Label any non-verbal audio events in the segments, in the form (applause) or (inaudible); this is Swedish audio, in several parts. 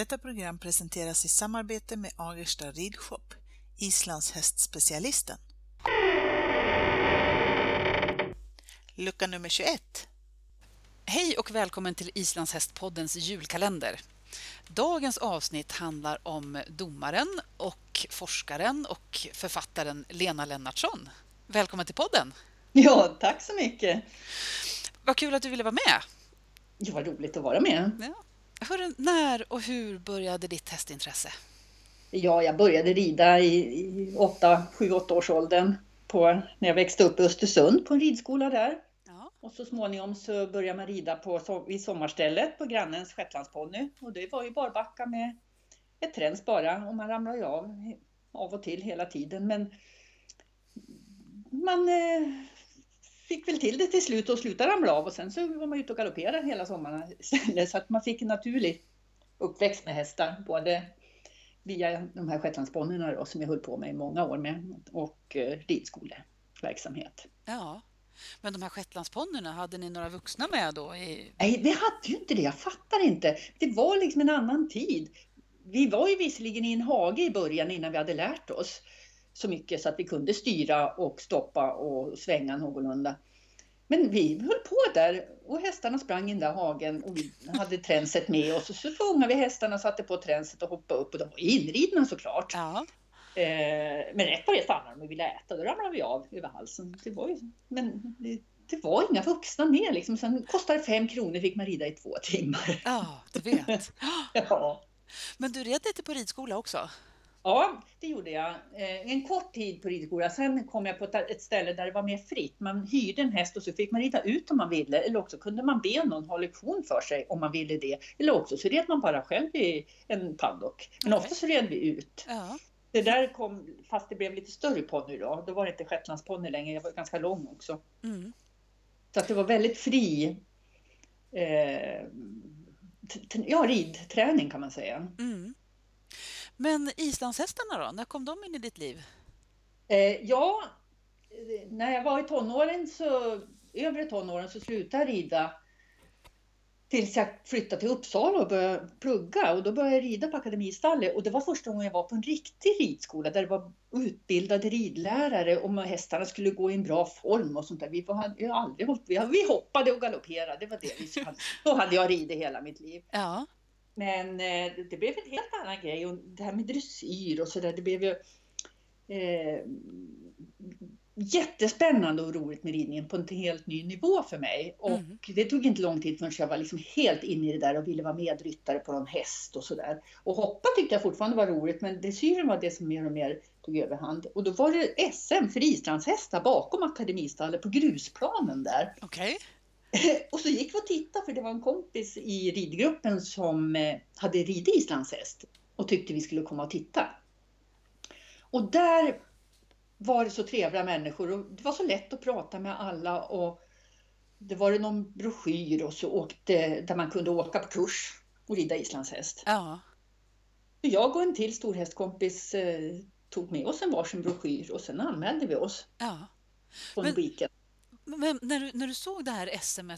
Detta program presenteras i samarbete med Agersta Ridshop, Islands hästspecialisten. Lucka nummer 21. Hej och välkommen till Islandshästpoddens julkalender. Dagens avsnitt handlar om domaren och forskaren och författaren Lena Lennartsson. Välkommen till podden! Ja, tack så mycket! Vad kul att du ville vara med! Ja, vad roligt att vara med! Ja. Hörru, när och hur började ditt hästintresse? Ja, jag började rida i, i 7-8 års åldern på, när jag växte upp i Östersund på en ridskola där. Ja. Och så småningom så började man rida på, vid sommarstället på grannens shetlandsponny. Och det var ju barbacka med ett träns bara och man ramlade ju av av och till hela tiden. Men man eh, fick väl till det till slut och slutade ramla av och sen så var man ute och galopperade hela sommaren (laughs) så att man fick en naturlig uppväxt med hästar. Både via de här shetlandsponnyerna som jag höll på med i många år med och eh, ridskoleverksamhet. Ja, men de här shetlandsponnyerna, hade ni några vuxna med då? I... Nej, vi hade ju inte det. Jag fattar inte. Det var liksom en annan tid. Vi var ju visserligen i en hage i början innan vi hade lärt oss så mycket så att vi kunde styra och stoppa och svänga någorlunda. Men vi höll på där och hästarna sprang i den där hagen och vi hade tränset med oss. Och så fångade vi hästarna, satte på tränset och hoppade upp och de var inridna såklart. Ja. Eh, men rätt vad det stannade de och ville äta, då ramlade vi av över halsen. Det var ju, men det, det var inga vuxna med liksom. Sen kostade det fem kronor fick man rida i två timmar. Ja, du vet. (laughs) ja. Men du red lite på ridskola också? Ja, det gjorde jag. Eh, en kort tid på ridskola. Sen kom jag på ett ställe där det var mer fritt. Man hyrde en häst och så fick man rida ut om man ville. Eller också kunde man be någon ha lektion för sig om man ville det. Eller också så red man bara själv i en paddock. Men okay. ofta så red vi ut. Ja. Det där kom, fast det blev lite större ponny då. Då var det inte shetlandsponny längre. Jag var ganska lång också. Mm. Så att det var väldigt fri eh, ja, ridträning kan man säga. Mm. Men islandshästarna då, när kom de in i ditt liv? Eh, ja, när jag var i tonåren, så, övre tonåren, så slutade jag rida tills jag flyttade till Uppsala och började plugga och då började jag rida på Akademistallet och det var första gången jag var på en riktig ridskola där det var utbildade ridlärare och hästarna skulle gå i en bra form och sånt där. Vi, var, aldrig vi hoppade och galopperade, det var det vi hade. Då hade jag ridit hela mitt liv. Ja. Men eh, det blev en helt annan grej och det här med dressyr och sådär, det blev ju eh, jättespännande och roligt med ridningen på en helt ny nivå för mig. Och mm. det tog inte lång tid förrän jag var liksom helt inne i det där och ville vara medryttare på någon häst och sådär. Och hoppa tyckte jag fortfarande var roligt men dressyren var det som mer och mer tog överhand. Och då var det SM för islandshästar bakom Akademistallet på grusplanen där. Okay. Och så gick vi och tittade för det var en kompis i ridgruppen som eh, hade ridit islandshäst och tyckte vi skulle komma och titta. Och där var det så trevliga människor och det var så lätt att prata med alla och det var någon broschyr och så åkte, där man kunde åka på kurs och rida islandshäst. Ja. Jag och en till storhästkompis eh, tog med oss en varsin broschyr och sen anmälde vi oss. Ja. På en Men, weekend. Men när du, när du såg det här SM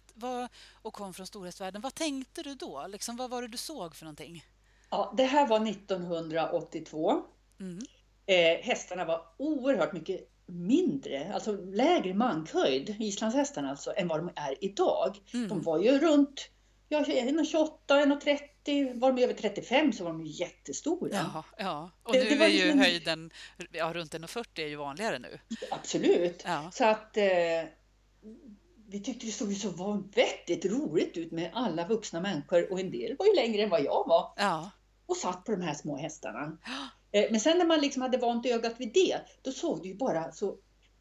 och kom från storhästvärlden, vad tänkte du då? Liksom, vad var det du såg för någonting? Ja, det här var 1982. Mm. Eh, hästarna var oerhört mycket mindre, alltså lägre mankhöjd, islandshästarna alltså, än vad de är idag. Mm. De var ju runt ja, 1,28, 1,30, var de över 35 så var de ju jättestora. Ja, ja. och nu det, det är ju en... höjden ja, runt 1,40 är ju vanligare nu. Absolut. Ja. Så att eh, vi tyckte det såg så vanvettigt roligt ut med alla vuxna människor och en del var ju längre än vad jag var. Ja. Och satt på de här små hästarna. Eh, men sen när man liksom hade vant ögat vid det, då såg det ju bara så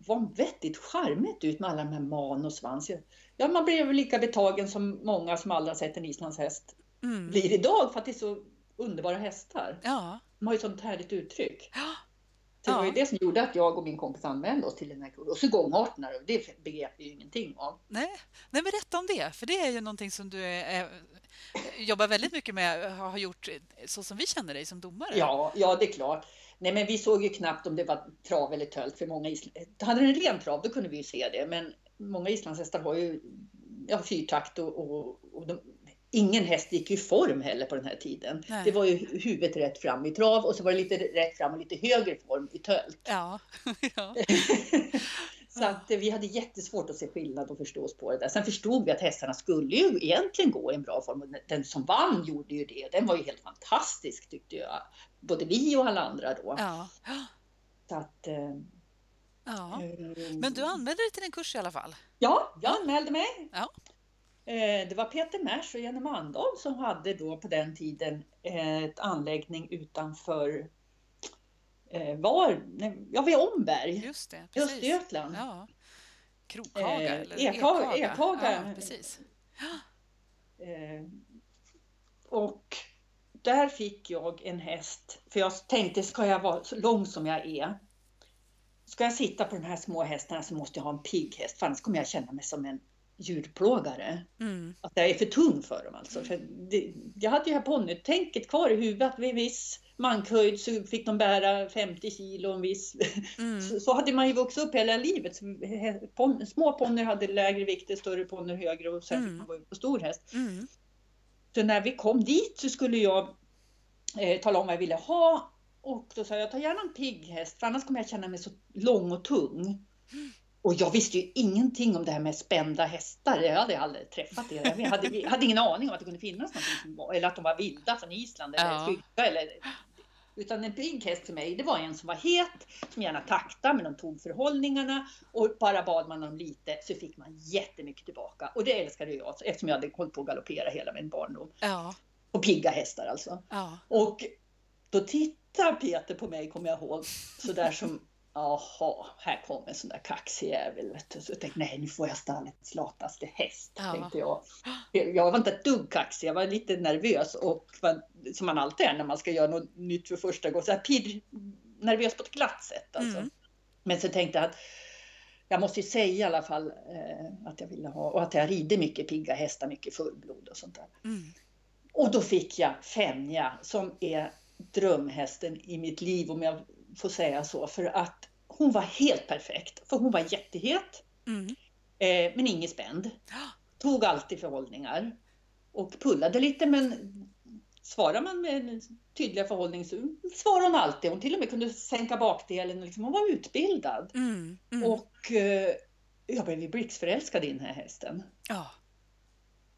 vanvettigt charmigt ut med alla de här man och svans. Ja, man blev lika betagen som många som aldrig har sett en islandshäst mm. blir idag för att det är så underbara hästar. Ja. De har ju sånt härligt uttryck. Ja. Så det var ju det som gjorde att jag och min kompis anmälde oss till den här kursen. Och så gångarterna, det begrep vi ju ingenting av. Nej. Nej, berätta om det, för det är ju någonting som du är, jobbar väldigt mycket med, har gjort så som vi känner dig som domare. Ja, ja det är klart. Nej, men vi såg ju knappt om det var trav eller tölt för många isl... Hade den ren trav, då kunde vi ju se det, men många islandshästar har ju ja, fyrtakt och, och, och de, ingen häst gick i form heller på den här tiden. Nej. Det var ju huvudet rätt fram i trav och så var det lite rätt fram och lite högre form i tölt. Ja. (laughs) ja. (laughs) så att vi hade jättesvårt att se skillnad och förstå oss på det där. Sen förstod vi att hästarna skulle ju egentligen gå i en bra form och den som vann gjorde ju det. Den var ju helt fantastisk tyckte jag. Både vi och alla andra då. Ja. Så att, eh, ja. Eh, Men du anmälde dig till en kurs i alla fall? Ja, jag anmälde mig. Ja. Eh, det var Peter Mers och Jenny Mandahl som hade då på den tiden ett anläggning utanför eh, var, ja, vid Omberg, Just det, precis. Östergötland. Ja. Krokhaga eh, eller Ekhaga. Ekhaga. Ja, precis. Eh, och där fick jag en häst, för jag tänkte, ska jag vara så lång som jag är, ska jag sitta på de här små hästarna så måste jag ha en pigg häst, för annars kommer jag känna mig som en djurplågare. Mm. Att jag är för tung för dem alltså. För det, jag hade ju här ponnytänket kvar i huvudet. Vid viss mankhöjd så fick de bära 50 kilo. En viss. Mm. (laughs) Så, så, hade man ju vuxit upp hela livet. Så, pon, små ponnyer hade lägre vikter, större ponnyer högre och sen mm. fick man gå upp på stor häst. Mm. Så när vi kom dit så skulle jag eh, tala om vad jag ville ha. Och då sa jag, ta gärna en pigg häst för annars kommer jag känna mig så lång och tung. (laughs) Och jag visste ju ingenting om det här med spända hästar. Jag hade aldrig träffat det. Jag hade, jag hade ingen aning om att det kunde finnas någonting eller att de var vilda från Island eller ja. skygga eller utan en pigg häst för mig, det var en som var het, som gärna taktade, men de tog förhållningarna och bara bad man om lite så fick man jättemycket tillbaka. Och det älskade jag eftersom jag hade hållit på att galoppera hela min barndom. Ja. Och pigga hästar alltså. Ja. Och då tittar Peter på mig, kommer jag ihåg, sådär som Jaha, här kommer en sån där kaxig jävel. Så jag tänkte, nej nu får jag stallets lataste häst. Ja. Tänkte jag. jag var inte ett dugg kaxig, jag var lite nervös och som man alltid är när man ska göra något nytt för första gången. Så här, pirr, nervös på ett glatt sätt alltså. Mm. Men så tänkte jag att jag måste ju säga i alla fall eh, att jag ville ha och att jag rider mycket pigga hästar, mycket fullblod och sånt där. Mm. Och då fick jag Fenja som är drömhästen i mitt liv om jag får säga så, för att hon var helt perfekt. För hon var jättehet, mm. eh, men ingen spänd. Tog alltid förhållningar och pullade lite, men svarar man med tydliga förhållning så svarade hon alltid. Hon till och med kunde sänka bakdelen. Liksom, hon var utbildad. Mm. Mm. Och eh, jag blev blixtförälskad i den här hästen. Ja.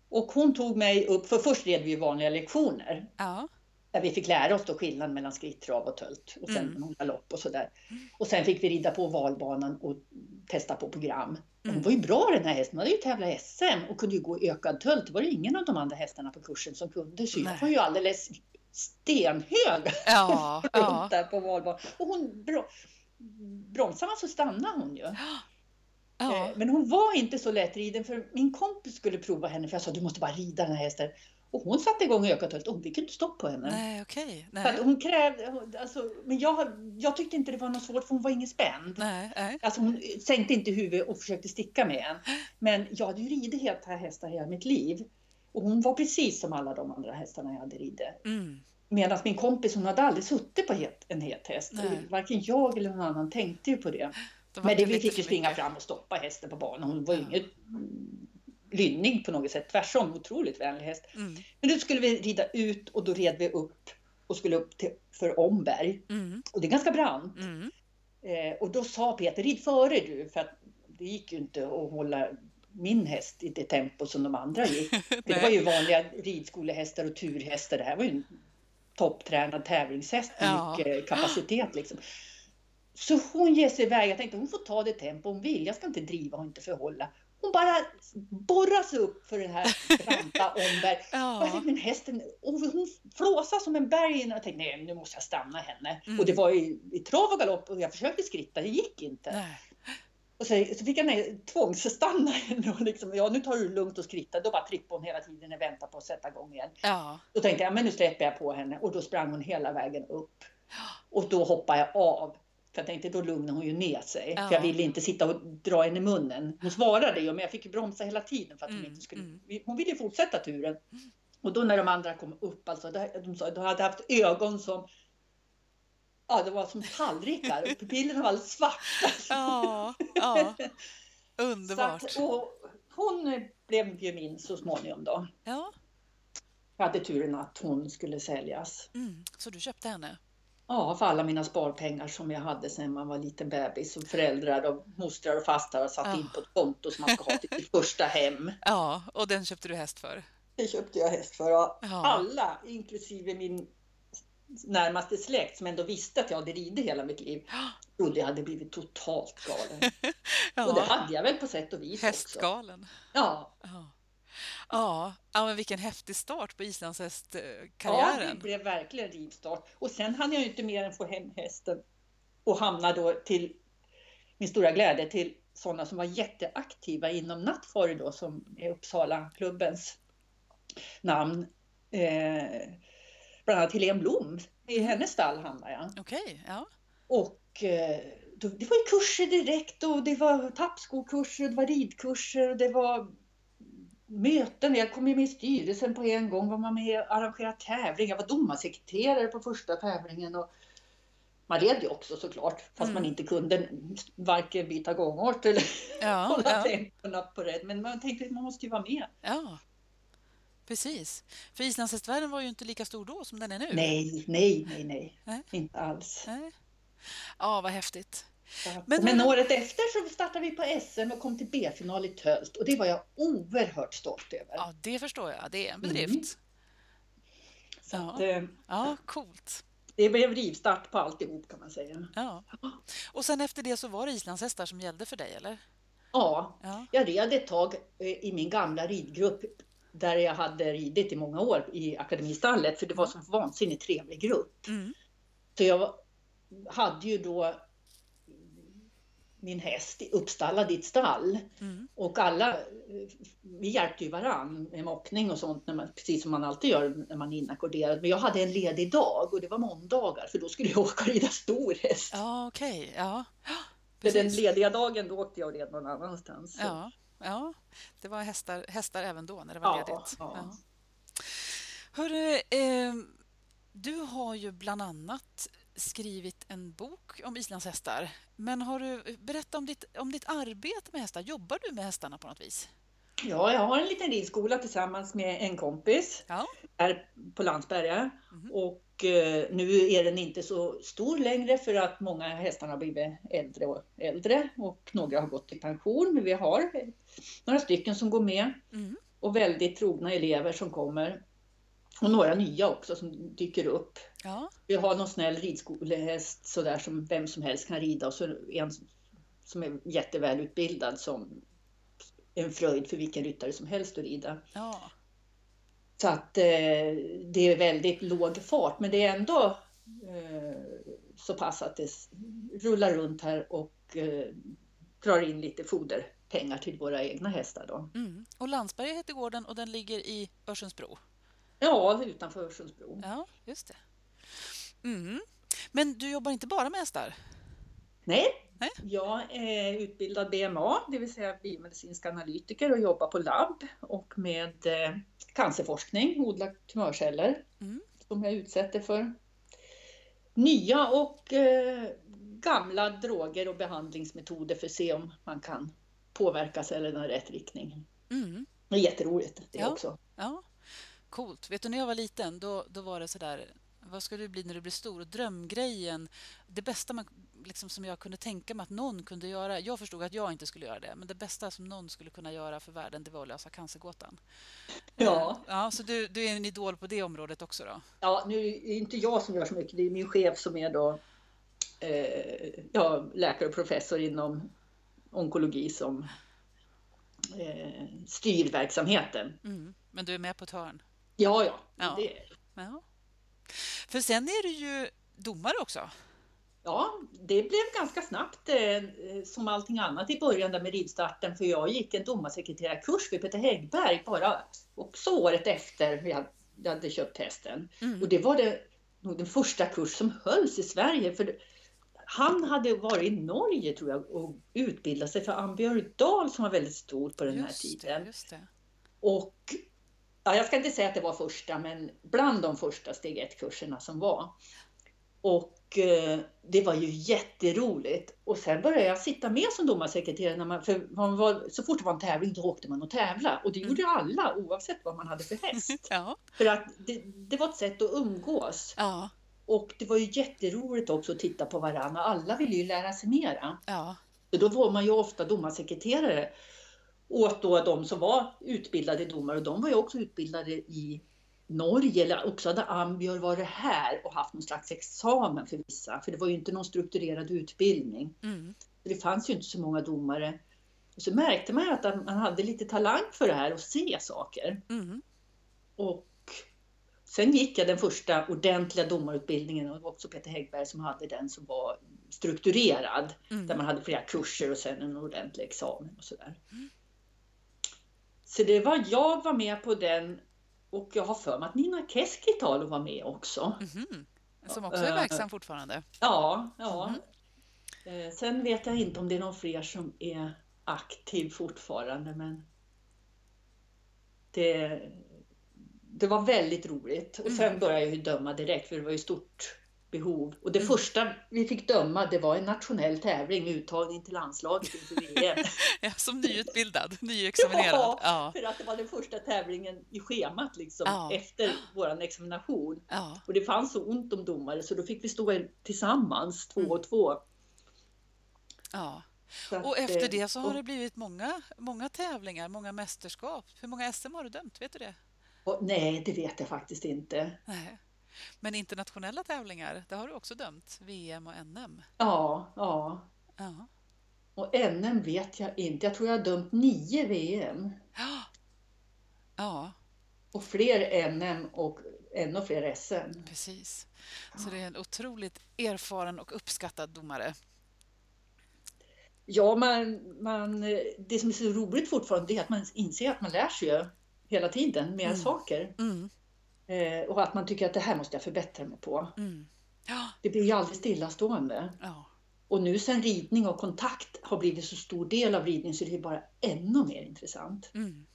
Och hon tog mig upp, för först red vi vanliga lektioner. Ja. Där vi fick lära oss då skillnaden mellan skrittrav och tölt och sen mm. galopp och sådär. Och sen fick vi rida på valbanan och testa på program. Mm. Hon var ju bra den här hästen, hon hade ju tävlat SM och kunde ju gå ökad tölt. Det var det ingen av de andra hästarna på kursen som kunde. Så jag var ju alldeles stenhög ja, (laughs) runt där på valbanan. Och hon bro bromsade man så stannade hon ju. Ja. Eh, men hon var inte så lättriden för min kompis skulle prova henne för jag sa du måste bara rida den här hästen. Och hon satte igång ökatölt och hon fick inte stopp på henne. Nej, okej. Okay. För hon krävde, alltså, men jag, jag tyckte inte det var något svårt för hon var ingen spänd. Nej, nej. Alltså hon sänkte inte huvudet och försökte sticka med en. Men jag hade ju ridit helt här hästar hela mitt liv. Och hon var precis som alla de andra hästarna jag hade ridit. Mm. Medan min kompis hon hade aldrig suttit på en het häst. Varken jag eller någon annan tänkte ju på det. De men det, vi fick ju springa fram och stoppa hästen på banan. Hon var ju ja. inget lynnig på något sätt. Tvärtom, otroligt vänlig häst. Mm. Men då skulle vi rida ut och då red vi upp och skulle upp till, för Omberg. Mm. Och det är ganska brant. Mm. Eh, och då sa Peter, rid före du, för att det gick ju inte att hålla min häst i det tempo som de andra gick. (laughs) det var ju vanliga ridskolehästar och turhästar. Det här var ju en topptränad tävlingshäst med ja. mycket kapacitet. Liksom. Så hon ger sig iväg. Jag tänkte hon får ta det tempo hon vill. Jag ska inte driva och inte förhålla. Hon bara borrar sig upp för den här (laughs) branta omberg. ja. Men hästen, och hon flåsar som en berg. Och jag tänkte, nej nu måste jag stanna henne. Mm. Och det var i, i trav och galopp och jag försökte skritta, det gick inte. Nej. Och så, så fick jag nej, tvångsstanna henne och liksom, ja nu tar du det lugnt och skritta. Då bara trippade hon hela tiden och väntade på att sätta igång igen. Ja. Då tänkte jag, men nu släpper jag på henne och då sprang hon hela vägen upp. Och då hoppade jag av. För jag tänkte då lugnar hon ju ner sig. Ja. För jag ville inte sitta och dra henne i munnen. Hon svarade ju men jag fick ju bromsa hela tiden för att mm, hon inte skulle... Mm. Hon ville fortsätta turen. Och då när de andra kom upp, alltså, de sa, de hade haft ögon som Ja, det var som tallrikar och pupillerna var alldeles svarta. Ja, ja. Underbart. Att, och hon blev ju min så småningom då. Ja. Jag hade turen att hon skulle säljas. Mm, så du köpte henne? Ja, för alla mina sparpengar som jag hade sedan man var liten bebis och föräldrar och mostrar och fastrar satt ja. in på ett konto som man ska ha till sitt (laughs) första hem. Ja, och den köpte du häst för? Det köpte jag häst för. Ja. Alla, inklusive min närmaste släkt som ändå visste att jag hade ridit hela mitt liv trodde jag hade blivit totalt galen. (laughs) ja. Och det hade jag väl på sätt och vis Hästgalen. också. Ja. ja. Ja, ja men vilken häftig start på islandshästkarriären. Ja, det blev verkligen rivstart. Och sen hann jag ju inte mer än få hem hästen och hamna då till min stora glädje till sådana som var jätteaktiva inom Nattfari då som är Uppsala klubbens namn. Eh, bland annat Helene Blom, i hennes stall hamnade jag. Okej, okay, ja. Och eh, det var ju kurser direkt och det var tappskokurser och det var ridkurser och det var möten. Jag kom ju med i styrelsen på en gång, var man med och arrangerade tävling. Jag var domarsekreterare på första tävlingen. Och man red ju också såklart, fast mm. man inte kunde varken byta gångart eller ja, (laughs) hålla ja. tempona på rätt. Men man tänkte att man måste ju vara med. Ja, precis. För islandshästvärlden var ju inte lika stor då som den är nu. Nej, nej, nej, nej. nej. Inte alls. Nej. Ja, vad häftigt. Men, Men året efter så startade vi på SM och kom till B-final i Tölt och det var jag oerhört stolt över. Ja, det förstår jag. Det är en bedrift. Mm. Så ja. Att, eh, ja, coolt. Det blev rivstart på alltihop kan man säga. Ja. Och sen efter det så var det islandshästar som gällde för dig, eller? Ja, ja. jag red ett tag eh, i min gamla ridgrupp där jag hade ridit i många år i Akademistallet för det var så vansinnigt trevlig grupp. Mm. Så jag hade ju då min häst uppstallad i ett stall. Mm. Och alla, vi hjälpte ju varann med mockning och sånt, när man, precis som man alltid gör när man är inackorderad. Men jag hade en ledig dag och det var måndagar för då skulle jag (laughs) åka och rida stor häst. Ja, okej. Okay. Ja. Precis. Den lediga dagen då åkte jag och red någon annanstans. Ja, ja, det var hästar, hästar även då när det var ja, ledigt. Ja. Ja. Hörru, eh, du har ju bland annat skrivit en bok om islandshästar. Men har du, berätta om ditt, om ditt arbete med hästar. Jobbar du med hästarna på något vis? Ja, jag har en liten ridskola tillsammans med en kompis ja. här på Landsberga. Mm. Och eh, nu är den inte så stor längre för att många hästar har blivit äldre och äldre och några har gått i pension. Men vi har några stycken som går med mm. och väldigt trogna elever som kommer. Och några nya också som dyker upp. Ja. Vi har någon snäll ridskolehäst sådär som vem som helst kan rida och så en som är jättevälutbildad som en fröjd för vilken ryttare som helst att rida. Ja. Så att eh, det är väldigt låg fart men det är ändå eh, så pass att det rullar runt här och eh, drar in lite foderpengar till våra egna hästar. Då. Mm. Och Landsberg heter gården och den ligger i Örsundsbro? Ja, utanför Örsundsbro. Ja, just det. Mm. Men du jobbar inte bara med hästar? Nej, Nej, jag är utbildad BMA, det vill säga biomedicinsk analytiker och jobbar på labb och med eh, cancerforskning, odla tumörceller mm. som jag utsätter för nya och eh, gamla droger och behandlingsmetoder för att se om man kan påverka cellerna i rätt riktning. Mm. Det är jätteroligt det ja. också. Ja. Coolt. Vet du, när jag var liten då, då var det så där vad ska du bli när du blir stor? Och drömgrejen, det bästa man, liksom, som jag kunde tänka mig att någon kunde göra. Jag förstod att jag inte skulle göra det, men det bästa som någon skulle kunna göra för världen det var att lösa cancergåtan. Ja. Eh, ja så du, du är en idol på det området också då? Ja, nu är det inte jag som gör så mycket. Det är min chef som är då eh, ja, läkare och professor inom onkologi som eh, styr verksamheten. Mm. Men du är med på ett hörn? Ja, ja. ja. Det... ja. För sen är du ju domare också. Ja, det blev ganska snabbt eh, som allting annat i början där med ridstarten för jag gick en domarsekreterarkurs vid Peter Häggberg bara också året efter jag hade köpt hästen. Mm. Och det var det, nog den första kurs som hölls i Sverige. För han hade varit i Norge tror jag och utbildat sig för Ann Björkdal som var väldigt stor på den just här tiden. Det, det. Och ja, jag ska inte säga att det var första, men bland de första steg 1-kurserna som var. Och eh, det var ju jätteroligt. Och sen började jag sitta med som domarsekreterare. När man, för man var, så fort det var en tävling då åkte man och tävla. Och det mm. gjorde alla oavsett vad man hade för häst. (laughs) ja. För att det, det, var ett sätt att umgås. Ja. Och det var ju jätteroligt också att titta på varandra. Alla ville ju lära sig mera. Ja. Så då var man ju ofta domarsekreterare åt då de som var utbildade domare och de var ju också utbildade i Norge eller också hade Ambjör varit här och haft någon slags examen för vissa, för det var ju inte någon strukturerad utbildning. Mm. Det fanns ju inte så många domare. Och så märkte man ju att man hade lite talang för det här och se saker. Mm. Och sen gick jag den första ordentliga domarutbildningen och det var också Peter Häggberg som hade den som var strukturerad. Mm. Där man hade flera kurser och sen en ordentlig examen och sådär. Mm. Så det var, jag var med på den och jag har för mig att Nina Keskitalo var med också. Mm. Som också är verksam fortfarande? Ja, ja. Mm. Sen vet jag inte om det är någon fler som är aktiv fortfarande men det, det var väldigt roligt. Och sen mm. började jag ju döma direkt för det var ju stort behov. Och det mm. första vi fick döma det var en nationell tävling med uttagning till landslaget inför (laughs) VM. ja, som nyutbildad, nyexaminerad. Ja, ja, för att det var den första tävlingen i schemat liksom, ja. efter vår examination. Ja. Och det fanns så ont om domare så då fick vi stå tillsammans, två och två. Ja. och efter det så har och, det blivit många, många tävlingar, många mästerskap. Hur många SM har du dömt? Vet du det? Och, nej, det vet jag faktiskt inte. Nej. Men internationella tävlingar, det har du också dömt? VM och NM? Ja, ja. ja. Och NM vet jag inte. Jag tror jag har dömt nio VM. Ja. ja. Och fler NM och ännu fler SM. Precis. Så det är en otroligt erfaren och uppskattad domare. Ja, man, man, det som är så roligt fortfarande är att man inser att man lär sig hela tiden mer mm. saker. Mm. Eh, och att man tycker att det här måste jag förbättra mig på. Mm. Ja. Det blir ju aldrig stillastående. Ja. Och nu sen ridning och kontakt har blivit så stor del av ridning så det är bara ännu mer intressant. Mm.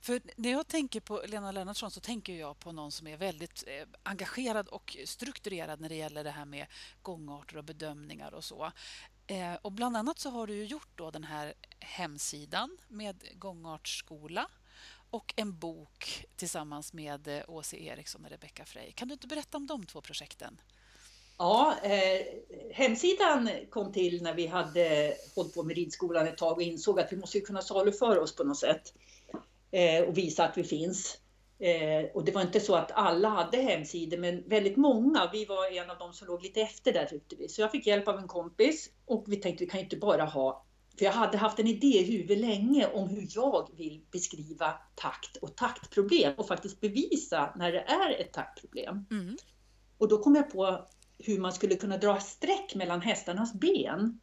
För när jag tänker på Lena Lennartsson så tänker jag på någon som är väldigt eh, engagerad och strukturerad när det gäller det här med gångarter och bedömningar och så. Eh, och bland annat så har du gjort då den här hemsidan med gångartsskola och en bok tillsammans med eh, Åse Eriksson och Rebecka Frey. Kan du inte berätta om de två projekten? Ja, eh, hemsidan kom till när vi hade hållit på med ridskolan ett tag och insåg att vi måste kunna saluföra oss på något sätt eh, och visa att vi finns. Eh, och det var inte så att alla hade hemsidor, men väldigt många. Vi var en av dem som låg lite efter där tyckte vi. Så jag fick hjälp av en kompis och vi tänkte vi kan inte bara ha för jag hade haft en idé i huvudet länge om hur jag vill beskriva takt och taktproblem och faktiskt bevisa när det är ett taktproblem. Mm. Och då kom jag på hur man skulle kunna dra streck mellan hästarnas ben.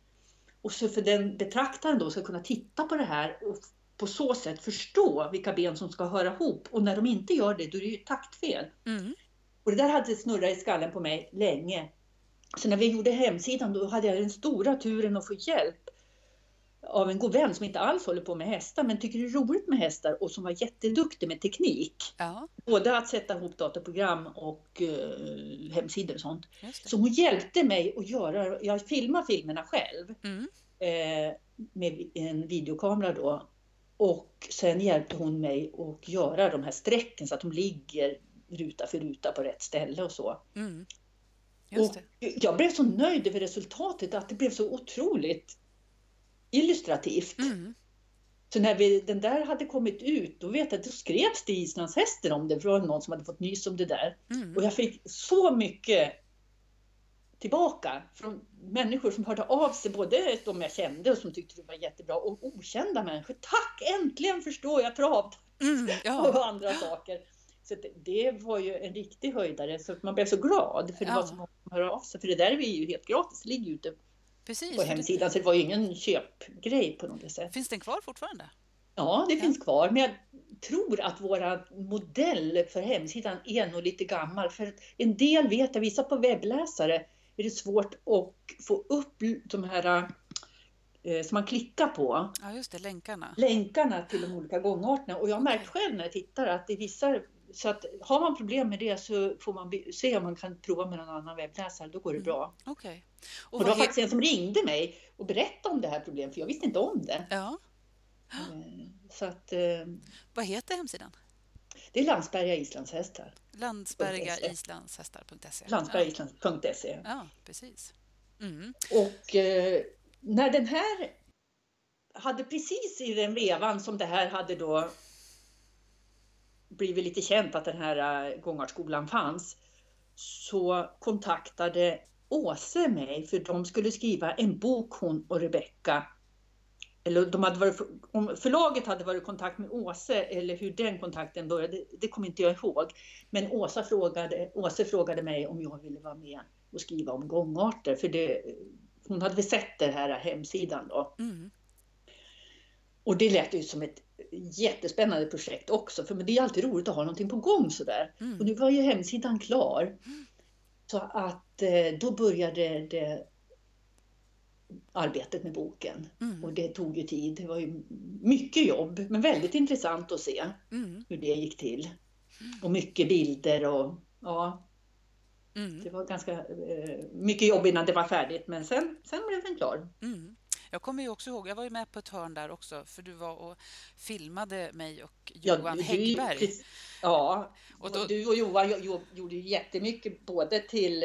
Och så för den betraktaren då ska kunna titta på det här och på så sätt förstå vilka ben som ska höra ihop. Och när de inte gör det, då är det ju taktfel. Mm. Och det där hade snurrat i skallen på mig länge. Så när vi gjorde hemsidan, då hade jag den stora turen att få hjälp av en god vän som inte alls håller på med hästar men tycker det är roligt med hästar och som var jätteduktig med teknik. Ja. Både att sätta ihop datorprogram och uh, hemsidor och sånt. Så hon hjälpte mig att göra, jag filmar filmerna själv mm. eh, med en videokamera då. Och sen hjälpte hon mig att göra de här strecken så att de ligger ruta för ruta på rätt ställe och så. Mm. och jag blev så nöjd över resultatet att det blev så otroligt illustrativt. Mm. Så när vi, den där hade kommit ut, då vet jag att det skrevs det i Islandshästen om det, för det var någon som hade fått nys om det där. Mm. Och jag fick så mycket tillbaka från människor som hörde av sig, både de jag kände och som tyckte det var jättebra, och okända människor. Tack! Äntligen förstår jag trav! Mm, ja. (laughs) och andra saker. Så det, det, var ju en riktig höjdare, så man blev så glad för det ja. var så många som hörde av sig. För det där är ju helt gratis, det ligger ute Precis, på hemsidan. Så det var ju ingen köpgrej på något sätt. Finns den kvar fortfarande? Ja, det ja. finns kvar. Men jag tror att våra modell för hemsidan är nog lite gammal. För en del vet jag, vissa på webbläsare är det svårt att få upp de här eh, som man klickar på. Ja, just det, länkarna. Länkarna till de olika gångarterna. Och jag har märkt själv när jag tittar att i vissa så att har man problem med det så får man se om man kan prova med någon annan webbläsare, då går det mm. bra. Okay. Och, och det var faktiskt en som ringde mig och berättade om det här problemet, för jag visste inte om det. Ja. Eh, så att, eh, Vad heter hemsidan? Det är Landsberga islandshästar. Landsbergaislandshästar.se Landsbergaisland.se Ja, precis. Mm. Och eh, när den här hade precis i den vevan som det här hade då blivit lite känt att den här äh, gångartskolan fanns så kontaktade Åse mig för de skulle skriva en bok hon och Rebecka eller de hade varit, om förlaget hade varit i kontakt med Åse eller hur den kontakten började, det kommer inte jag ihåg. Men Åsa frågade, Åse frågade mig om jag ville vara med och skriva om gångarter. För det, hon hade väl sett den här hemsidan då. Mm. Och det lät ju som ett jättespännande projekt också, för det är alltid roligt att ha någonting på gång sådär. Mm. Och nu var ju hemsidan klar. Mm. Så att eh, då började det arbetet med boken. Mm. Och det tog ju tid. Det var ju mycket jobb, men väldigt intressant att se mm. hur det gick till. Och mycket bilder och ja. Mm. Det var ganska eh, mycket jobb innan det var färdigt, men sen, sen blev den klar. Jag kommer ju också ihåg, jag var ju med på ett hörn där också, för du var och filmade mig och Johan ja, du, Häggberg. Ja, och då, du och Johan gjorde ju jättemycket både till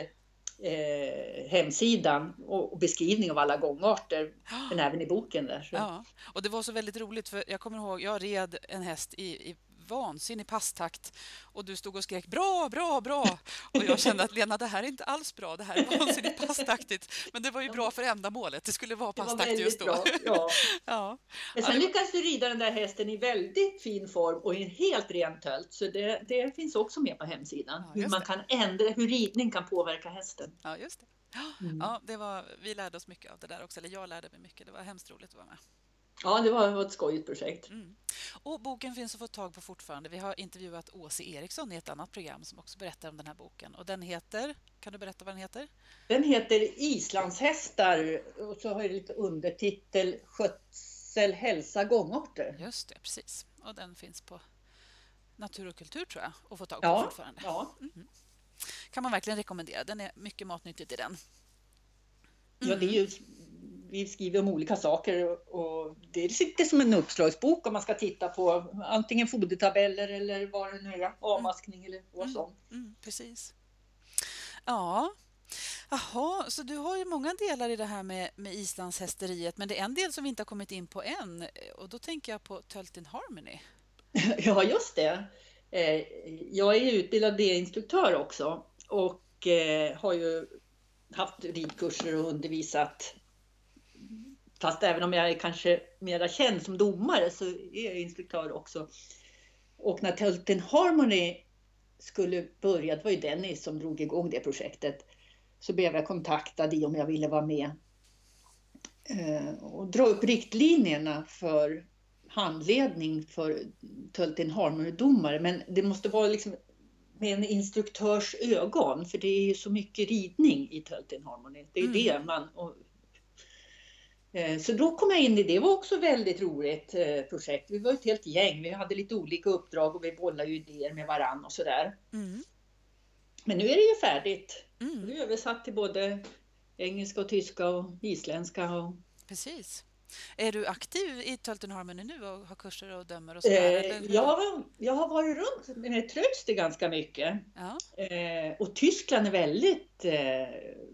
eh, hemsidan och, och, beskrivning av alla gångarter, (gasps) men även i boken där. Så. Ja, och det var så väldigt roligt för jag kommer ihåg, jag red en häst i, i vansinnig passtakt och du stod och skrek bra, bra, bra. Och jag kände att Lena, det här är inte alls bra. Det här är vansinnigt passtaktigt. Men det var ju bra för ändamålet. Det skulle vara passtakt just då. Bra, ja. (laughs) ja. Men sen lyckades du rida den där hästen i väldigt fin form och i en helt ren tölt. Så det, det finns också med på hemsidan. Ja, hur man kan ändra, hur ridning kan påverka hästen. Ja, just det. Mm. Ja, det var, vi lärde oss mycket av det där också. Eller jag lärde mig mycket. Det var hemskt roligt att vara med. Ja, det var ett skojigt projekt. Mm. Och boken finns att få tag på fortfarande. Vi har intervjuat Åse Eriksson i ett annat program som också berättar om den här boken. Och den heter, kan du berätta vad den heter? Den heter Islandshästar och så har jag lite undertitel Skötsel, hälsa, gångarter. Just det, precis. Och den finns på Natur och kultur tror jag att få tag på ja, fortfarande. Ja. Mm. Kan man verkligen rekommendera. Den är mycket matnyttigt i den. Mm. Ja, det är ju vi skriver om olika saker och det lite som en uppslagsbok om man ska titta på antingen fodertabeller eller vad det nu är, avmaskning mm. eller vad som. Mm, mm, precis. Ja, Jaha, så du har ju många delar i det här med, med islandshästeriet men det är en del som vi inte har kommit in på än och då tänker jag på Töltin Harmony. (laughs) Ja, just det. Eh, jag är utbildad B-instruktör också och eh, har ju haft ridkurser och undervisat Fast även om jag är kanske mera känd som domare så är jag instruktör också. Och när Tölten Harmony skulle börja, det var ju Dennis som drog igång det projektet, så blev jag kontaktad i om jag ville vara med eh, och dra upp riktlinjerna för handledning för Tölten Harmony-domare. Men det måste vara liksom med en instruktörs ögon, för det är ju så mycket ridning i Tölten Harmony. Det är mm. det man, Eh, så då kom jag in i det. Det var också väldigt roligt eh, projekt. Vi var ett helt gäng. Vi hade lite olika uppdrag och vi bollade idéer med varann och sådär. Mm. Men nu är det ju färdigt. Mm. Det är översatt till både engelska och tyska och isländska. Och... Precis. Är du aktiv i Tölten Harmony nu och har kurser och dömer och sådär? Eh, jag, har, jag har varit runt med Trögster ganska mycket. Ja. Eh, och Tyskland är väldigt eh,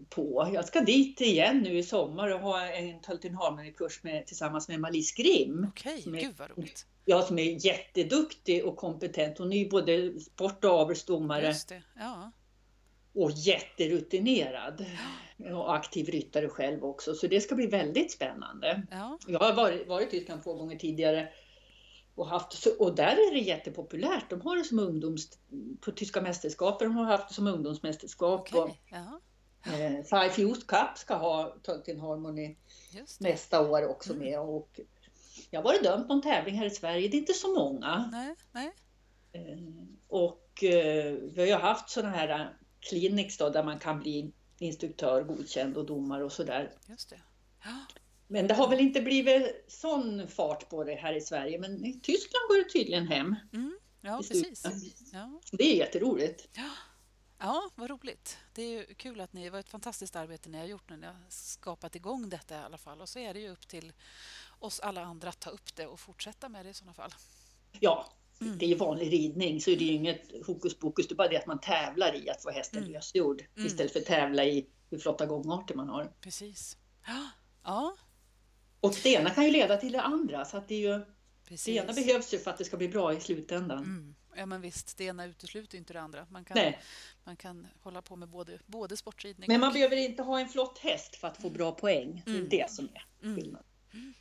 på. Jag ska dit igen nu i sommar och ha en Tölten Harmony-kurs med, tillsammans med Malice Grim. Okej, okay, gud vad roligt. Ja, som är jätteduktig och kompetent. Hon är ju både sport och avelsdomare. Ja och jätterutinerad och aktiv ryttare själv också. Så det ska bli väldigt spännande. Ja. Jag har varit, varit i Tyskland två gånger tidigare och, haft, och där är det jättepopulärt. De har det som ungdoms... På tyska mästerskapen de har haft det som ungdomsmästerskap. Okay. Och, ja. eh, Five Youth Cup ska ha Tolkien Harmony nästa år också mm. med. Och jag har varit dömd någon tävling här i Sverige. Det är inte så många. Nej, nej. Eh, och eh, vi har ju haft sådana här clinics då, där man kan bli instruktör, godkänd och domare och sådär. Just det. Ja. Men det har väl inte blivit sån fart på det här i Sverige, men i Tyskland går det tydligen hem. Mm. Ja, precis. Ja. Det är jätteroligt. Ja. Ja, vad roligt. Det är kul att ni, det var ett fantastiskt arbete ni har gjort när ni har skapat igång detta i alla fall. Och så är det ju upp till oss alla andra att ta upp det och fortsätta med det i sådana fall. Ja, mm. det är vanlig ridning så det är inget hokus pokus. Det är bara det att man tävlar i att få hästen mm. lösgjord mm. istället för att tävla i hur flotta gångarter man har. Precis. Ja. Och det ena kan ju leda till det andra så att det är ju Precis. Det ena behövs ju för att det ska bli bra i slutändan. Mm. Ja men visst, det ena utesluter inte det andra. Man kan, Nej. man kan hålla på med både, både sportridning Men man och... behöver inte ha en flott häst för att få bra poäng. Det är mm. det som är mm. skillnaden. Mm.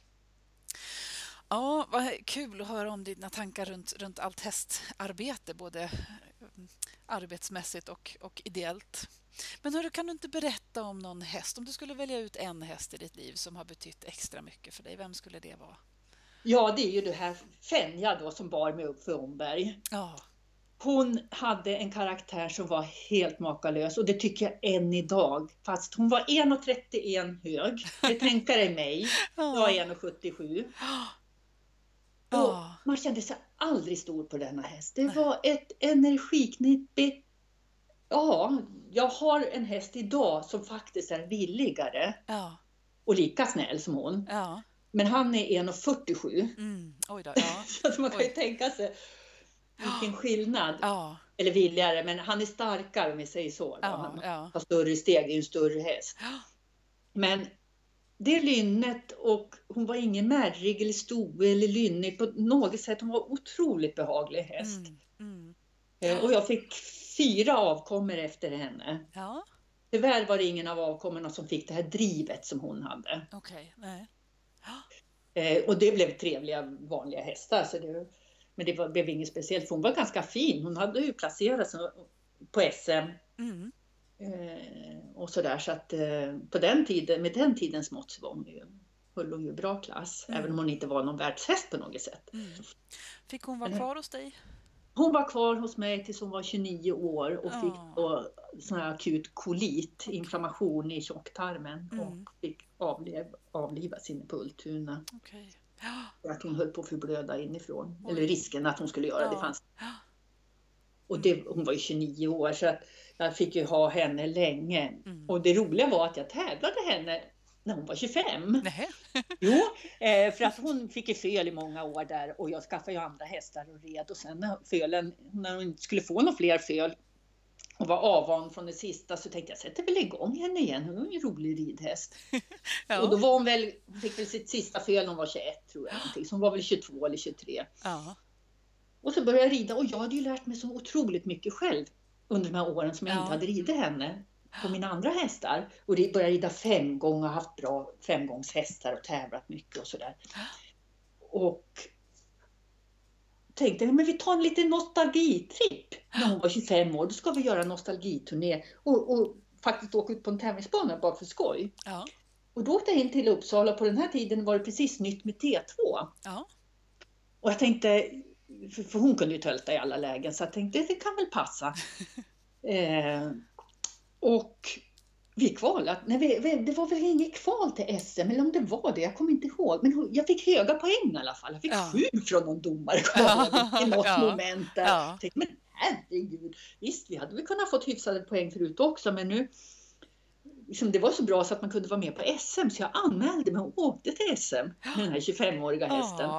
Ja, vad kul att höra om dina tankar runt, runt allt hästarbete, både eh, arbetsmässigt och, och ideellt. Men hörru, kan du inte berätta om någon häst? Om du skulle välja ut en häst i ditt liv som har betytt extra mycket för dig, vem skulle det vara? Ja, det är ju det här Fenja då som bar mig upp för Omberg. Ja. Hon hade en karaktär som var helt makalös och det tycker jag än idag. Fast hon var 1,31 hög. Det (laughs) tänka dig mig. Jag är 1,77. Och man kände sig aldrig stor på denna häst. Det var ett energiknippe. Ja, jag har en häst idag som faktiskt är villigare ja. och lika snäll som hon. Ja. Men han är 1,47. Mm. Oj då, (laughs) ja. så man kan ju tänka sig vilken skillnad. Eller villigare, men han är starkare om vi säger så. Han har större steg, är en större häst. Men det lynnet och hon var ingen märrig eller stor eller lynnig på något sätt. Hon var otroligt behaglig häst. Mm, mm. Eh, och jag fick fyra avkommor efter henne. Ja. Tyvärr var det ingen av avkommorna som fick det här drivet som hon hade. Okay, nej. Eh, och det blev trevliga vanliga hästar. Så det, men det var, blev inget speciellt för hon var ganska fin. Hon hade ju placerat sig på SM. Mm. Eh, och sådär så att eh, på den tiden, med den tidens mått så var hon ju, höll hon ju bra klass. Mm. Även om hon inte var någon världshäst på något sätt. Mm. Fick hon vara kvar hos dig? Hon var kvar hos mig tills hon var 29 år och fick då sån här akut kolit, inflammation i tjocktarmen mm. och fick avliv, avliva sin pultuna. Okay. För att hon höll på att förblöda inifrån. Oj. Eller risken att hon skulle göra ja. det fanns. Och det, hon var ju 29 år så att jag fick ju ha henne länge. Mm. Och det roliga var att jag tävlade henne när hon var 25. (laughs) jo, eh, för att hon fick ju föl i många år där och jag skaffade ju andra hästar och red och sen när, fölen, när hon inte skulle få några fler föl och var avan från det sista så tänkte jag sätter väl igång henne igen. Hon är en rolig ridhäst. (laughs) ja. Och då var hon väl, fick väl sitt sista föl när hon var 21 tror jag. (gasps) Så hon var väl 22 eller 23. Ja. Och så började jag rida och jag hade ju lärt mig så otroligt mycket själv under de här åren som jag ja. inte hade ridit henne på mina andra hästar. Och började rida fem gånger, haft bra femgångshästar och tävlat mycket och sådär. Och tänkte men vi tar en liten nostalgitripp. När hon var 25 år, då ska vi göra en nostalgiturné och, och faktiskt åka ut på en tävlingsbana bara för skoj. Ja. Och då åkte jag in till Uppsala, på den här tiden var det precis nytt med T2. Ja. Och jag tänkte, för hon kunde ju tölta i alla lägen, så jag tänkte det kan väl passa. (laughs) eh, och vi kvalade, nej, vi, det var väl inget kval till SM, eller om det var det, jag kommer inte ihåg. Men jag fick höga poäng i alla fall. Jag fick ja. sju från någon domare i (laughs) något ja. moment där. Ja. Tänkte, men herregud, visst vi hade väl kunnat få hyfsade poäng förut också, men nu liksom, det var så bra så att man kunde vara med på SM, så jag anmälde mig och åkte till SM med den här 25-åriga hästen.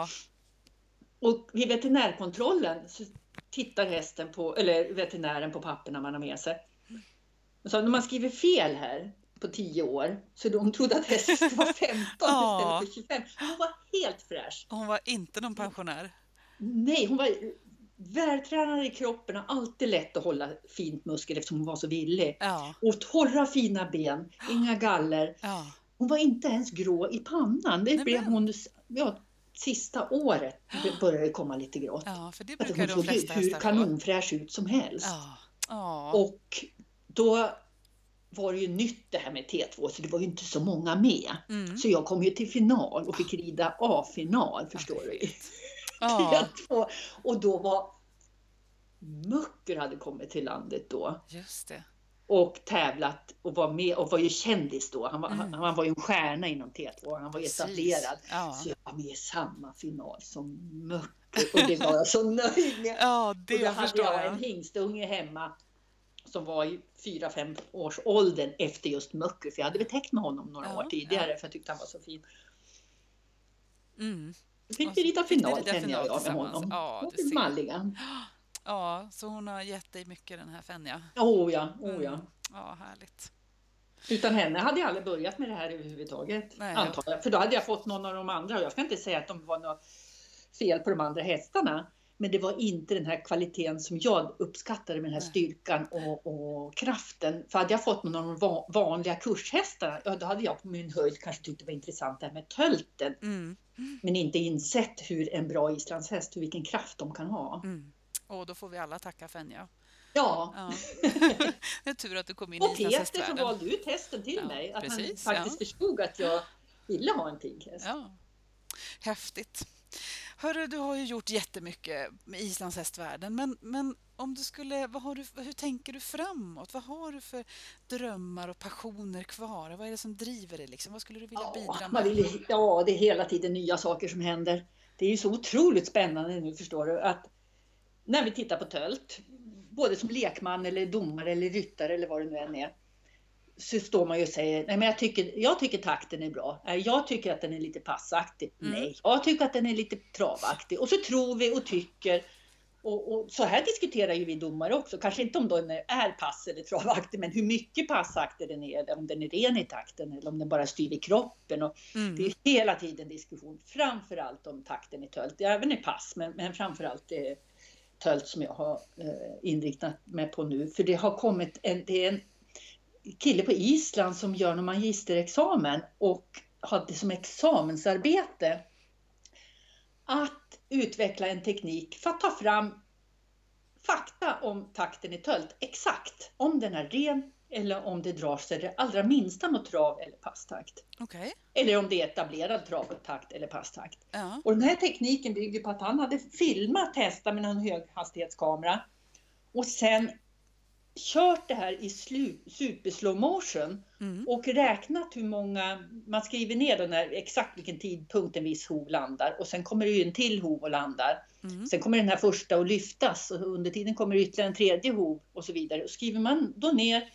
Och vid veterinärkontrollen så tittar hästen på, eller veterinären på papperna man har med sig. Och sa, när man skriver fel här på 10 år, så de trodde att hästen var 15 (laughs) istället för 25. Hon var helt fräsch. Hon var inte någon pensionär? Nej, hon var vältränad i kroppen och alltid lätt att hålla fint muskel eftersom hon var så villig. Ja. Och torra fina ben, inga galler. Ja. Hon var inte ens grå i pannan. Det blev hon ja, sista året började det komma lite grått. Ja, för det brukar hon såg hur kanonfräsch ut som helst. Ja. Och då var det ju nytt det här med T2 så det var ju inte så många med. Mm. Så jag kom ju till final och fick rida A-final förstår du. T2. (laughs) Och då var Mucker hade kommit till landet då. Just det. Och tävlat och var med och var ju kändis då. Han var, mm. han, han, var ju en stjärna inom T2. Han var etablerad. Ja. Så jag var med i samma final som Möcke och det var jag så nöjd med. Ja, det och då hade jag en hingstunge hemma som var i 4-5 års åldern efter just Möcke. För jag hade betäckt med honom några ja, år tidigare ja. för jag tyckte han var så fin. Mm. Fick vi rita final Fenja och jag med honom. Ja, och det malliga. Ja, så hon har gett dig mycket den här Fenja. Oh ja, oh ja. Mm. Ja, härligt. Utan henne hade jag aldrig börjat med det här överhuvudtaget. Nej. Antar jag. För då hade jag fått någon av de andra. Och jag ska inte säga att de var något fel på de andra hästarna. Men det var inte den här kvaliteten som jag uppskattade med den här styrkan och, och, kraften. För hade jag fått någon av de vanliga kurshästarna, ja, då hade jag på min höjd kanske tyckt det var intressant det här med tölten. Mm. Men inte insett hur en bra islandshäst, hur vilken kraft de kan ha. Mm. Och då får vi alla tacka Fenja. Ja. ja. (laughs) det är tur att du kom in och i Peter som valde ut hästen till ja, mig. Att precis, han faktiskt ja. förstod att jag ville ha en pighäst. Ja. Häftigt. Hörru, du har ju gjort jättemycket med islandshästvärlden, men, men om du skulle, vad har du, hur tänker du framåt? Vad har du för drömmar och passioner kvar? Vad är det som driver dig? Liksom? Vad skulle du vilja bidra med? Vill, ja, det är hela tiden nya saker som händer. Det är ju så otroligt spännande nu, förstår du, att när vi tittar på tölt, både som lekman eller domare eller ryttare eller vad det nu än är, så står man ju och säger, nej men jag tycker, jag tycker takten är bra. Jag tycker att den är lite passaktig. Mm. Nej, jag tycker att den är lite travaktig. Och så tror vi och tycker. Och, och, så här diskuterar ju vi domare också. Kanske inte om den är pass eller travaktig, men hur mycket passaktig den är. Om den är ren i takten eller om den bara styr i kroppen. Och mm. Det är hela tiden diskussion, framförallt om takten i tölt. Även i pass, men, men framförallt det tölt som jag har eh, inriktat mig på nu. För det har kommit en, det är en kille på Island som gör en magisterexamen och hade som examensarbete att utveckla en teknik för att ta fram fakta om takten i tölt. Exakt om den är ren eller om det drar sig det allra minsta mot trav eller passtakt. Okay. Eller om det är etablerad travtakt eller passtakt. Ja. Och den här tekniken bygger på att han hade filmat hästar med en höghastighetskamera och sen kört det här i super slow motion mm. och räknat hur många, man skriver ner den här, exakt vilken tidpunkt en viss hov landar och sen kommer det ju en till hov och landar. Mm. Sen kommer den här första att lyftas och under tiden kommer det ytterligare en tredje hov och så vidare. Och skriver man då ner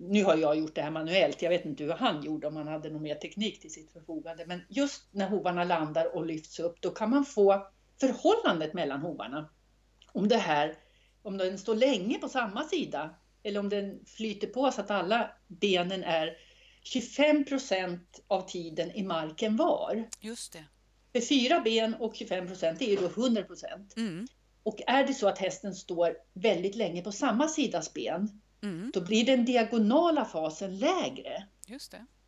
nu har jag gjort det här manuellt, jag vet inte hur han gjorde om han hade någon mer teknik till sitt förfogande. Men just när hovarna landar och lyfts upp, då kan man få förhållandet mellan hovarna. Om det här om den står länge på samma sida eller om den flyter på så att alla benen är 25 procent av tiden i marken var. Just det. För fyra ben och 25 procent är ju då 100 procent. Mm. Och är det så att hästen står väldigt länge på samma sidas ben, mm. då blir den diagonala fasen lägre.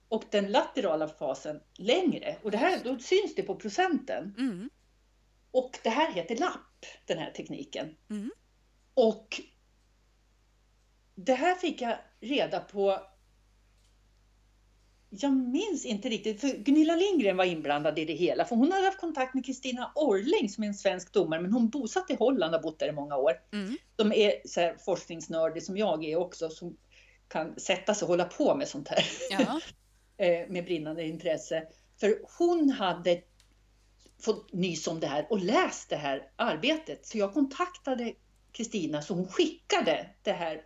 Och den laterala fasen längre. Och det här, då syns det på procenten. Mm. Och det här heter lapp, den här tekniken. Mm. Och det här fick jag reda på jag minns inte riktigt, för Gunilla Lindgren var inblandad i det hela, för hon hade haft kontakt med Kristina Orling som är en svensk domare, men hon bosatt i Holland och bott där i många år. Mm. De är så här forskningsnördig som jag är också, som kan sätta sig och hålla på med sånt här (laughs) eh, med brinnande intresse. För hon hade fått nys om det här och läst det här arbetet, så jag kontaktade Kristina så hon skickade det här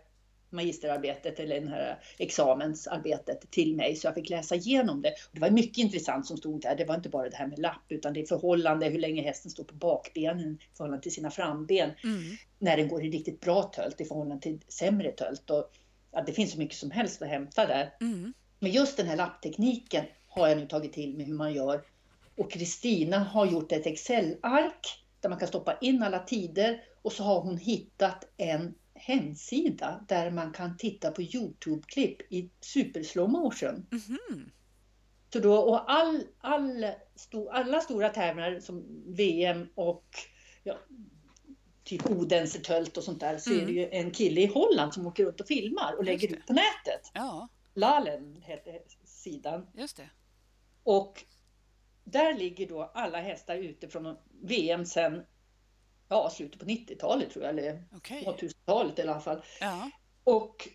magisterarbetet eller det här examensarbetet till mig så jag fick läsa igenom det. Det var mycket intressant som stod där. Det var inte bara det här med lapp utan det är förhållande, hur länge hästen står på bakbenen i förhållande till sina framben. Mm. När den går i riktigt bra tölt i förhållande till sämre tölt. Och, ja, det finns så mycket som helst att hämta där. Mm. Men just den här lapptekniken har jag nu tagit till mig hur man gör. Och Kristina har gjort ett Excel-ark där man kan stoppa in alla tider och så har hon hittat en hemsida där man kan titta på Youtube-klipp i super slow motion. Mm -hmm. Så då, och all, all, sto, alla stora tävlingar som VM och ja, typ Odense och sånt där så mm. är det ju en kille i Holland som åker runt och filmar och lägger ut på nätet. Ja. Lalen heter sidan. Just det. Och där ligger då alla hästar ute från VM sen ja, slutet på 90-talet tror jag, eller okay. 2000-talet i alla fall. Ja. Och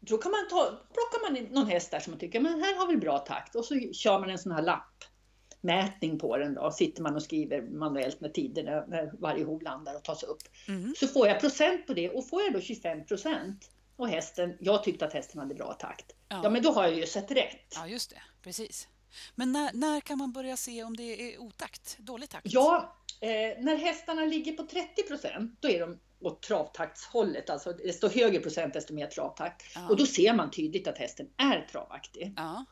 då kan man ta, plockar man någon häst där som man tycker, men här har vi bra takt. Och så kör man en sån här lappmätning på den då. Sitter man och skriver manuellt med tiderna när varje hov landar och tas upp. Mm. Så får jag procent på det och får jag då 25 procent och hästen, jag tyckte att hästen hade bra takt. Ja. ja men då har jag ju sett rätt. Ja just det, precis. Men när, när kan man börja se om det är otakt, dålig takt? Ja, eh, när hästarna ligger på 30 procent, då är de åt travtaktshållet. Alltså desto högre procent, desto mer travtakt. Ja. Och då ser man tydligt att hästen är travaktig. Ja.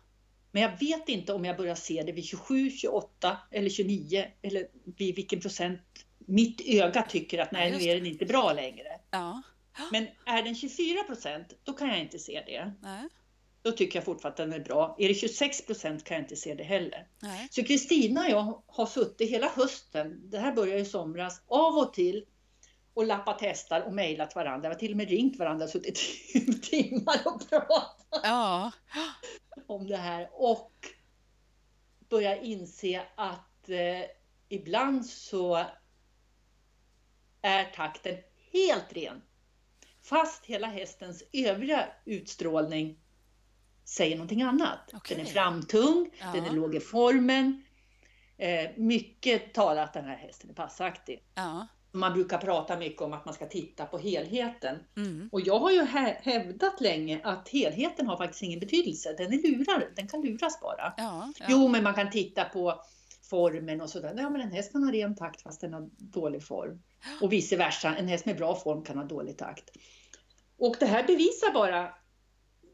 Men jag vet inte om jag börjar se det vid 27, 28 eller 29 eller vid vilken procent mitt öga tycker att nej, nu är den inte bra längre. Ja. Men är den 24 procent, då kan jag inte se det. Nej. Då tycker jag fortfarande att den är bra. Är det 26 procent kan jag inte se det heller. Nej. Så Kristina och jag har suttit hela hösten, det här började i somras, av och till och lappat hästar och mejlat varandra. Vi har till och med ringt varandra och suttit i (laughs) timmar och pratat ja. om det här. Och börjar inse att eh, ibland så är takten helt ren. Fast hela hästens övriga utstrålning säger någonting annat. Okay. Den är framtung, ja. den är låg i formen. Eh, mycket talar att den här hästen är passaktig. Ja. Man brukar prata mycket om att man ska titta på helheten. Mm. Och jag har ju hävdat länge att helheten har faktiskt ingen betydelse. Den är lurad, den kan luras bara. Ja. Jo, men man kan titta på formen och sådär. Ja, men en häst kan ha ren takt fast den har dålig form. Och vice versa, en häst med bra form kan ha dålig takt. Och det här bevisar bara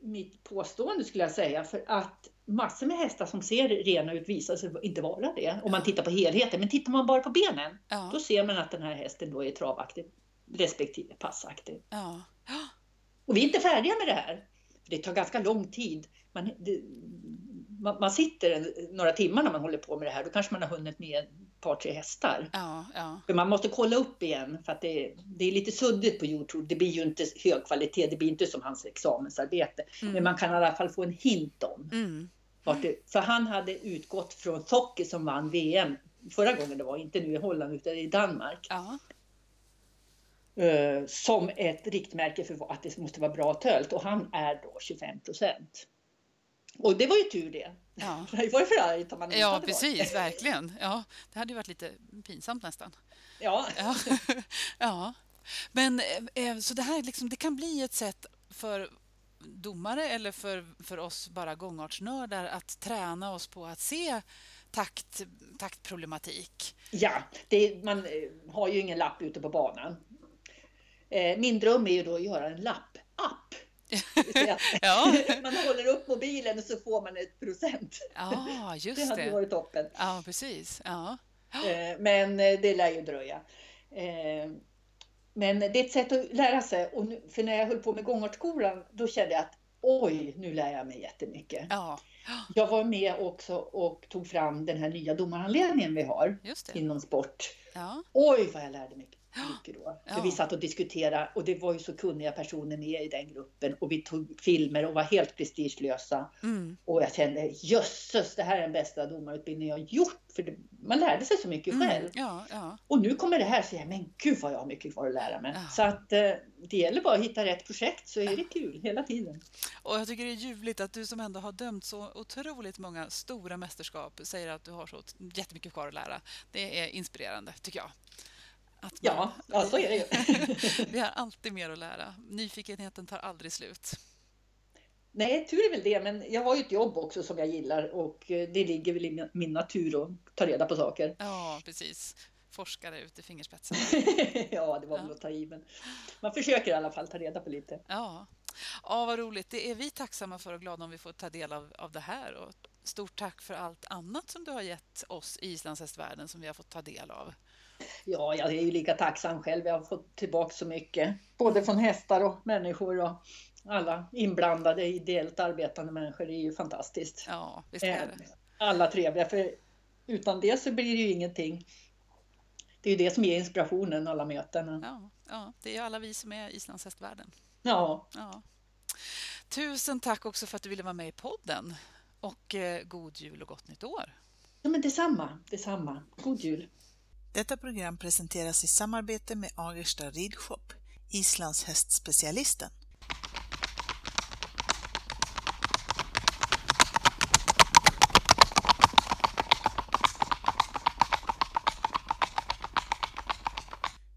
mitt påstående skulle jag säga, för att massor med hästar som ser rena ut visar sig inte vara det om man tittar på helheten. Men tittar man bara på benen, ja. då ser man att den här hästen då är travaktig respektive passaktig. Ja. Och vi är inte färdiga med det här. Det tar ganska lång tid. Man, det, man, man, sitter några timmar när man håller på med det här, då kanske man har hunnit med par, tre hästar. Ja, ja. För man måste kolla upp igen för att det, det är lite suddigt på Youtube. Det blir ju inte hög kvalitet, det blir inte som hans examensarbete. Mm. Men man kan i alla fall få en hint om. Mm. Det, för han hade utgått från Socke som vann VM förra gången det var, inte nu i Holland utan i Danmark. Ja. Uh, som ett riktmärke för att det måste vara bra tölt och han är då 25 procent. Och det var ju tur det. Ja. (laughs) Det var ju förargligt om man inte Ja, precis, varit. (laughs) verkligen. Ja, det hade ju varit lite pinsamt nästan. Ja. Ja. (laughs) ja. Men eh, så det här liksom, det kan bli ett sätt för domare eller för, för oss bara gångartsnördar att träna oss på att se takt, taktproblematik? Ja, det, man eh, har ju ingen lapp ute på banan. Eh, min dröm är ju då att göra en lappapp. (laughs) ja. (laughs) Man håller upp mobilen och så får man ett procent. Ja, (laughs) just det. hade varit toppen. Ja, precis. Ja. Eh, men det lär ju dröja. Men det är ett sätt att lära sig. Och nu, för när jag höll på med gångartskolan, då kände jag att oj, nu lär jag mig jättemycket. Ja. Jag var med också och tog fram den här nya domaranledningen vi har inom sport. Ja. Oj, vad jag lärde mig mycket då. Ja. För vi satt och diskuterade och det var ju så kunniga personer med i den gruppen och vi tog filmer och var helt prestigelösa. Mm. Och jag kände jösses, det här är den bästa domarutbildningen jag gjort. För det, man lärde sig så mycket mm. själv. Ja, ja. Och nu kommer det här så jag, men gud vad jag har mycket kvar att lära mig. Så att eh, det gäller bara att hitta rätt projekt så är det kul hela tiden. Och jag tycker det är ljuvligt att du som ändå har dömt så otroligt många stora mästerskap säger att du har så jättemycket kvar att lära. Det är inspirerande tycker jag. Man, ja, ja, så är det ju. (laughs) vi har alltid mer att lära. Nyfikenheten tar aldrig slut. Nej, tur är väl det, men jag har ju ett jobb också som jag gillar och eh, det ligger väl i min natur att ta reda på saker. Ja, precis. Forskare ut i fingerspetsen. (laughs) ja, det var väl ja. att ta i, men man försöker i alla fall ta reda på lite. Ja. ja, vad roligt. Det är vi tacksamma för och glada om vi får ta del av, av det här. Och stort tack för allt annat som du har gett oss i islandshästvärlden som vi har fått ta del av. Ja, jag är ju lika tacksam själv. Jag har fått tillbaka så mycket. Både från hästar och människor och alla inblandade ideellt arbetande människor. Det är ju fantastiskt. Ja, visst är det. Alla trevliga, för utan det så blir det ju ingenting. Det är ju det som ger inspirationen, alla mötena. Ja, ja det är alla vi som är islandshästvärlden. Ja. ja. Tusen tack också för att du ville vara med i podden. Och eh, god jul och gott nytt år. Ja, men detsamma. detsamma. God jul. Detta program presenteras i samarbete med Agersta Ridshop, Islands hästspecialisten.